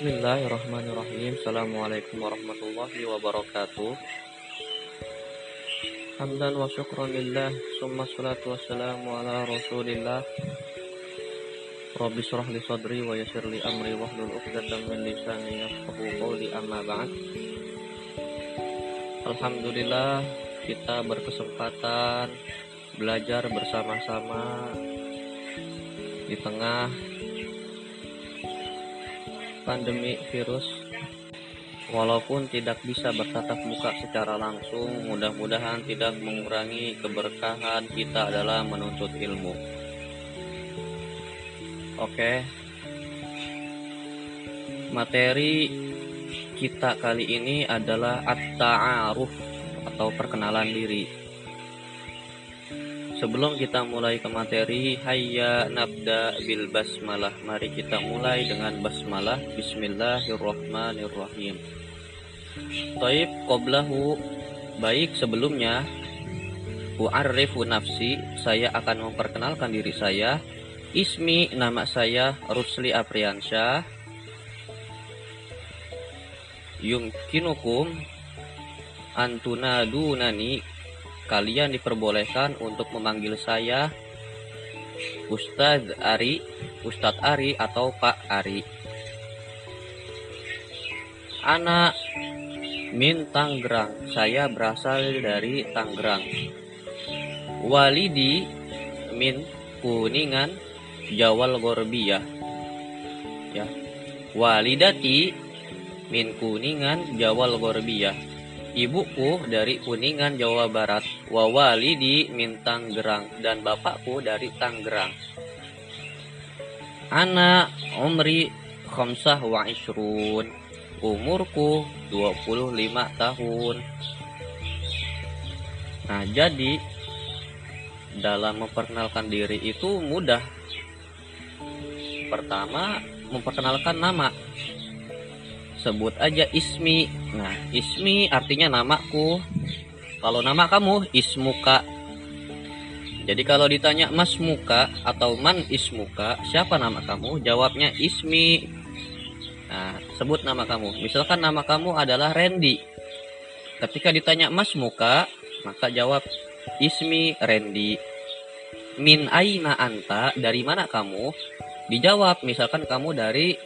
Bismillahirrahmanirrahim. Assalamualaikum warahmatullahi wabarakatuh. Hamdan wa syukran lillah, summa salatu wassalamu ala rasulillah. Rabbi syrah li sadri wa yassir li amri wahlul 'uqdatam min lisani yafqahu qawli amma ba'd. Alhamdulillah kita berkesempatan belajar bersama-sama di tengah pandemi virus. Walaupun tidak bisa bertatap muka secara langsung mudah-mudahan tidak mengurangi keberkahan kita adalah menuntut ilmu. Oke. Materi kita kali ini adalah at-ta'aruf atau perkenalan diri Sebelum kita mulai ke materi, hayya nabda bil basmalah. Mari kita mulai dengan basmalah. Bismillahirrahmanirrahim. Taib qoblahu baik sebelumnya u'arrifu nafsi, saya akan memperkenalkan diri saya. Ismi nama saya Rusli Apriansyah. Yumkinukum antunadunani kalian diperbolehkan untuk memanggil saya Ustadz Ari, Ustadz Ari atau Pak Ari. Anak Min Tanggerang, saya berasal dari Tanggerang. Walidi Min Kuningan, Jawal Gorbia. Ya. Walidati Min Kuningan, Jawal Gorbia Ibuku dari Kuningan, Jawa Barat, wawali di Mintang Gerang, dan bapakku dari Tanggerang. Anak Umri Khamsah wa Ishrun, umurku 25 tahun. Nah, jadi dalam memperkenalkan diri itu mudah. Pertama, memperkenalkan nama sebut aja ismi. Nah ismi artinya namaku. Kalau nama kamu ismuka. Jadi kalau ditanya mas muka atau man ismuka siapa nama kamu? Jawabnya ismi. Nah sebut nama kamu. Misalkan nama kamu adalah Randy. Ketika ditanya mas muka maka jawab ismi Randy. Min aina anta? Dari mana kamu? Dijawab misalkan kamu dari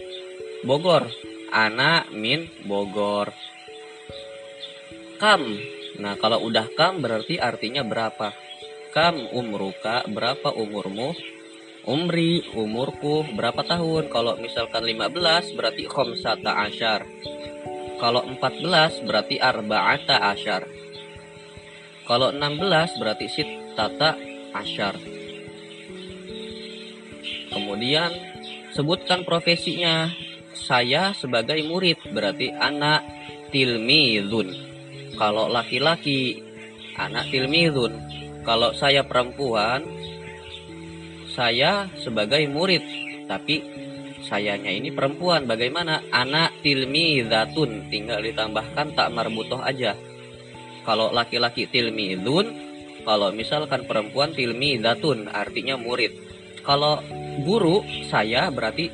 Bogor anak min Bogor. Kam. Nah, kalau udah kam berarti artinya berapa? Kam umruka, berapa umurmu? Umri, umurku, berapa tahun? Kalau misalkan 15 berarti khomsata asyar. Kalau 14 berarti arba'ata asyar. Kalau 16 berarti tata asyar. Kemudian sebutkan profesinya saya sebagai murid berarti anak tilmidun kalau laki-laki anak tilmidun kalau saya perempuan saya sebagai murid. Tapi sayanya ini perempuan bagaimana? Anak tilmidatun tinggal ditambahkan tak marbutoh aja. Kalau laki-laki tilmidun kalau misalkan perempuan tilmidatun artinya murid. Kalau guru saya berarti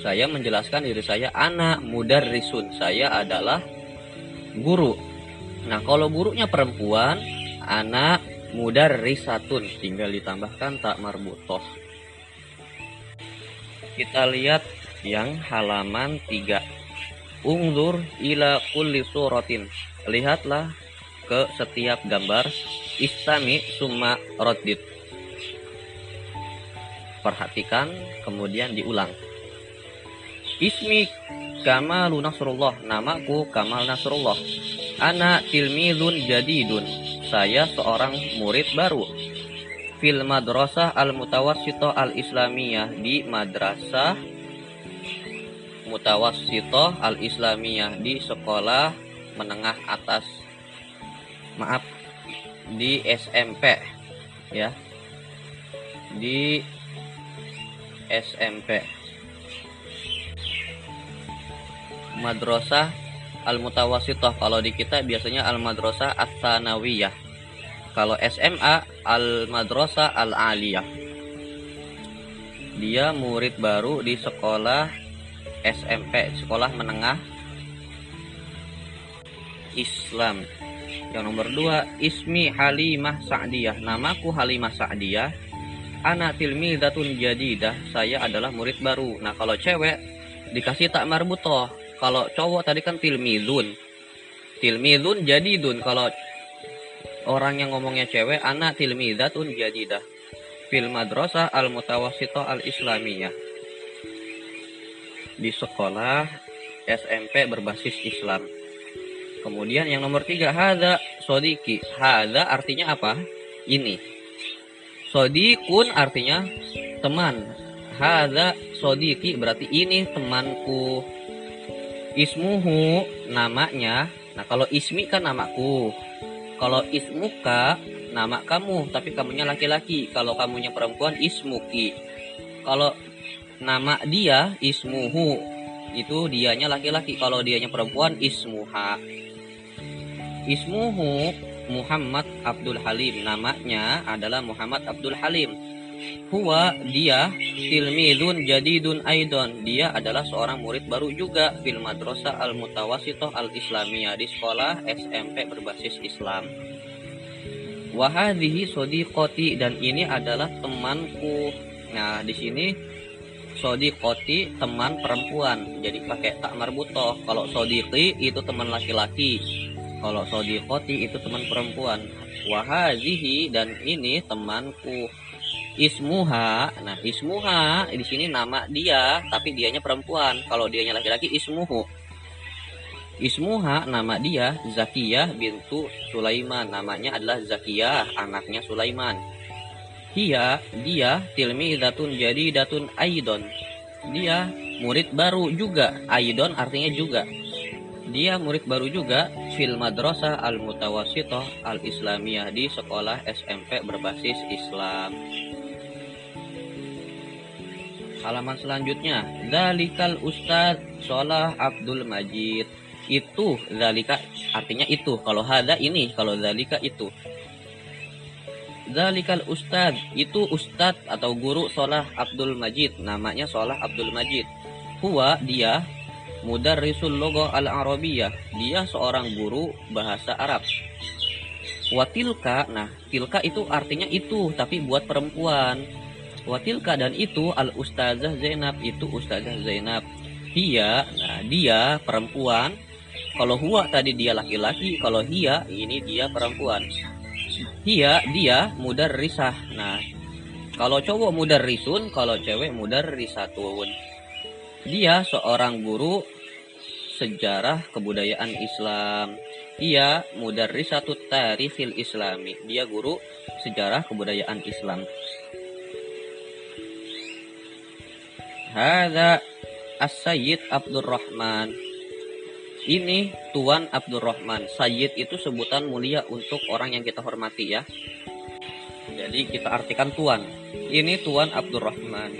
saya menjelaskan diri saya anak muda risun saya adalah guru. Nah kalau gurunya perempuan anak muda risatun tinggal ditambahkan tak marbutoh kita lihat yang halaman 3 ungdur ila kulli suratin. Lihatlah ke setiap gambar. Istami summa rodit perhatikan kemudian diulang Ismi Kamal Nasrullah. Namaku Kamal Nasrullah. Anak tilmidun jadidun. Saya seorang murid baru. Fil madrasah al-mutawassito al-islamiyah. Di madrasah mutawassito al-islamiyah. Di sekolah menengah atas. Maaf. Di SMP. Ya. Di SMP madrasah al-mutawasithah. Kalau di kita biasanya al-madrasah at-tsanawiyah. Kalau SMA al-madrasah al-aliyah. Dia murid baru di sekolah SMP sekolah menengah Islam yang nomor dua Ismi Halimah Sa'diyah namaku Halimah Sa'diyah anak tilmidatun jadidah saya adalah murid baru nah kalau cewek dikasih tak marbutoh kalau cowok tadi kan tilmidun. Tilmidun jadidun. Kalau orang yang ngomongnya cewek anak tilmidatun jadidah. Fil madrasah al mutawasito al islamiyah di sekolah SMP berbasis Islam. Kemudian yang nomor tiga hada sodiki. Hada artinya apa? Ini. Sodikun artinya teman. Hada sodiki berarti ini temanku ismuhu namanya. Nah kalau ismi kan namaku. Kalau ismuka nama kamu. Tapi kamunya laki-laki. Kalau kamunya perempuan ismuki. Kalau nama dia ismuhu. Itu dianya laki-laki. Kalau dianya perempuan ismuha. Ismuhu Muhammad Abdul Halim. Namanya adalah Muhammad Abdul Halim Huwa dia tilmidun jadidun aidon. Dia adalah seorang murid baru juga fil madrasah al mutawasitoh al islamiyah di sekolah SMP berbasis Islam. Wahadihi sodiqoti dan ini adalah temanku. Nah di sini sodiqoti teman perempuan. Jadi pakai tak marbutoh. Kalau sodiqi itu teman laki-laki. Kalau sodiqoti itu teman perempuan. Wahadihi dan ini temanku ismuha. Nah ismuha di sini nama dia tapi dianya perempuan. Kalau dianya laki-laki ismuhu. Ismuha nama dia Zakiyah bintu Sulaiman. Namanya adalah Zakiyah anaknya Sulaiman. Dia dia tilmi datun jadi datun aidon. Dia murid baru juga. Aidon artinya juga. Dia murid baru juga fil madrasah al mutawasitoh al islamiyah di sekolah SMP berbasis Islam halaman selanjutnya Zalikal Ustad Sholah Abdul Majid. Itu Zalika artinya itu. Kalau hada ini kalau Zalika itu. Zalikal Ustad itu Ustad atau guru Sholah Abdul Majid. Namanya Sholah Abdul Majid. Huwa dia Mudarrisul Logo Al-Arabiyah. Dia seorang guru bahasa Arab. Watilka nah tilka itu artinya itu tapi buat perempuan Watilka dan itu al ustazah Zainab itu ustazah Zainab. Dia, nah dia perempuan. Kalau huwa tadi dia laki-laki, kalau hia ini dia perempuan. Hia dia mudar risah. Nah, kalau cowok mudar risun, kalau cewek mudar risatun. Dia seorang guru sejarah kebudayaan Islam. Ia mudar risatut tarikhil islami. Dia guru sejarah kebudayaan Islam. Hada As-Sayyid Abdurrahman. Ini Tuan Abdurrahman. Sayyid itu sebutan mulia untuk orang yang kita hormati ya. Jadi kita artikan Tuan. Ini Tuan Abdurrahman.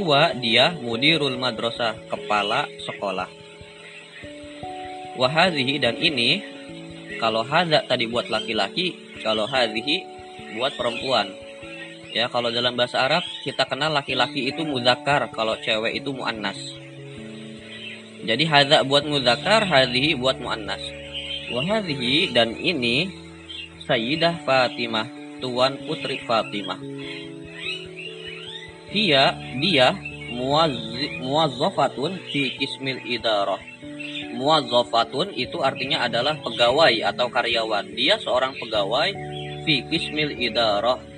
Huwa dia mudirul madrasah, kepala sekolah. Wahadhihi dan ini kalau hada tadi buat laki-laki, kalau hadhihi buat perempuan. Ya, kalau dalam bahasa Arab kita kenal laki-laki itu mudakar, kalau cewek itu muannas. Jadi hadza buat mudakar, hadhihi buat muannas. Wa dan ini Sayyidah Fatimah, tuan putri Fatimah. Dia dia muwazzafatun fi kismil idarah. Muwazzafatun itu artinya adalah pegawai atau karyawan. Dia seorang pegawai fi kismil idarah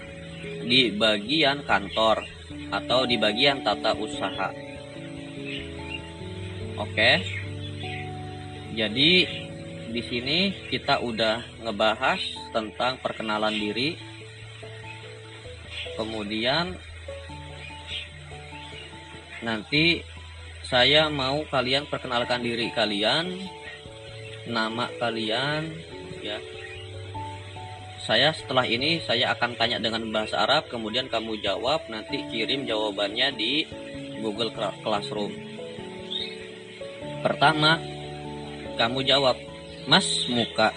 di bagian kantor atau di bagian tata usaha. Oke. Jadi di sini kita udah ngebahas tentang perkenalan diri. Kemudian nanti saya mau kalian perkenalkan diri kalian, nama kalian ya saya setelah ini saya akan tanya dengan bahasa Arab kemudian kamu jawab nanti kirim jawabannya di Google Classroom. Pertama kamu jawab mas muka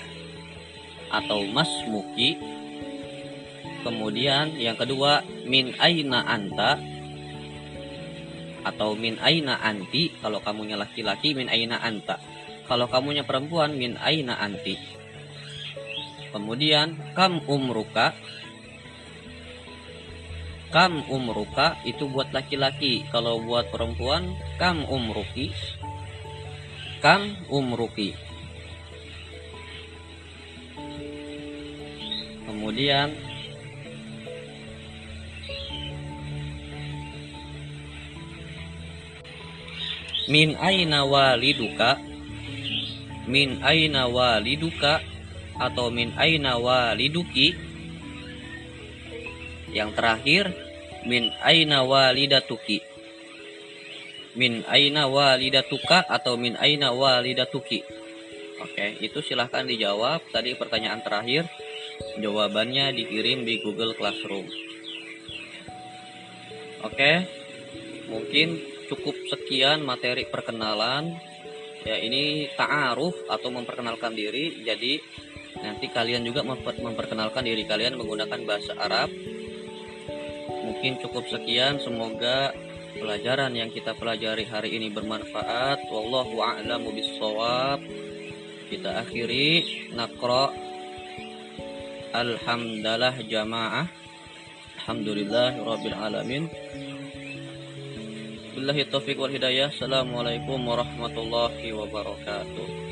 atau mas muki kemudian yang kedua min aina anta atau min aina anti kalau kamunya laki-laki min aina anta kalau kamunya perempuan min aina anti kemudian kam umruka. Kam umruka itu buat laki-laki. Kalau buat perempuan kam umruki. Kam umruki. Kemudian min aina waliduka? Min aina waliduka atau min aina waliduki? Yang terakhir min aina walidatuki. Min aina walidatuka atau min aina walidatuki. Oke itu silahkan dijawab. Tadi pertanyaan terakhir jawabannya dikirim di Google Classroom. Oke mungkin cukup sekian materi perkenalan. Ya ini ta'aruf atau memperkenalkan diri. Jadi nanti kalian juga memperkenalkan diri kalian menggunakan bahasa Arab. Mungkin cukup sekian semoga pelajaran yang kita pelajari hari ini bermanfaat. Wallahu a'lamu bissawab. Kita akhiri nakra alhamdulillah jamaah. Alhamdulillah rabbil alamin. Billahi taufiq wal hidayah. Assalamualaikum warahmatullahi wabarakatuh.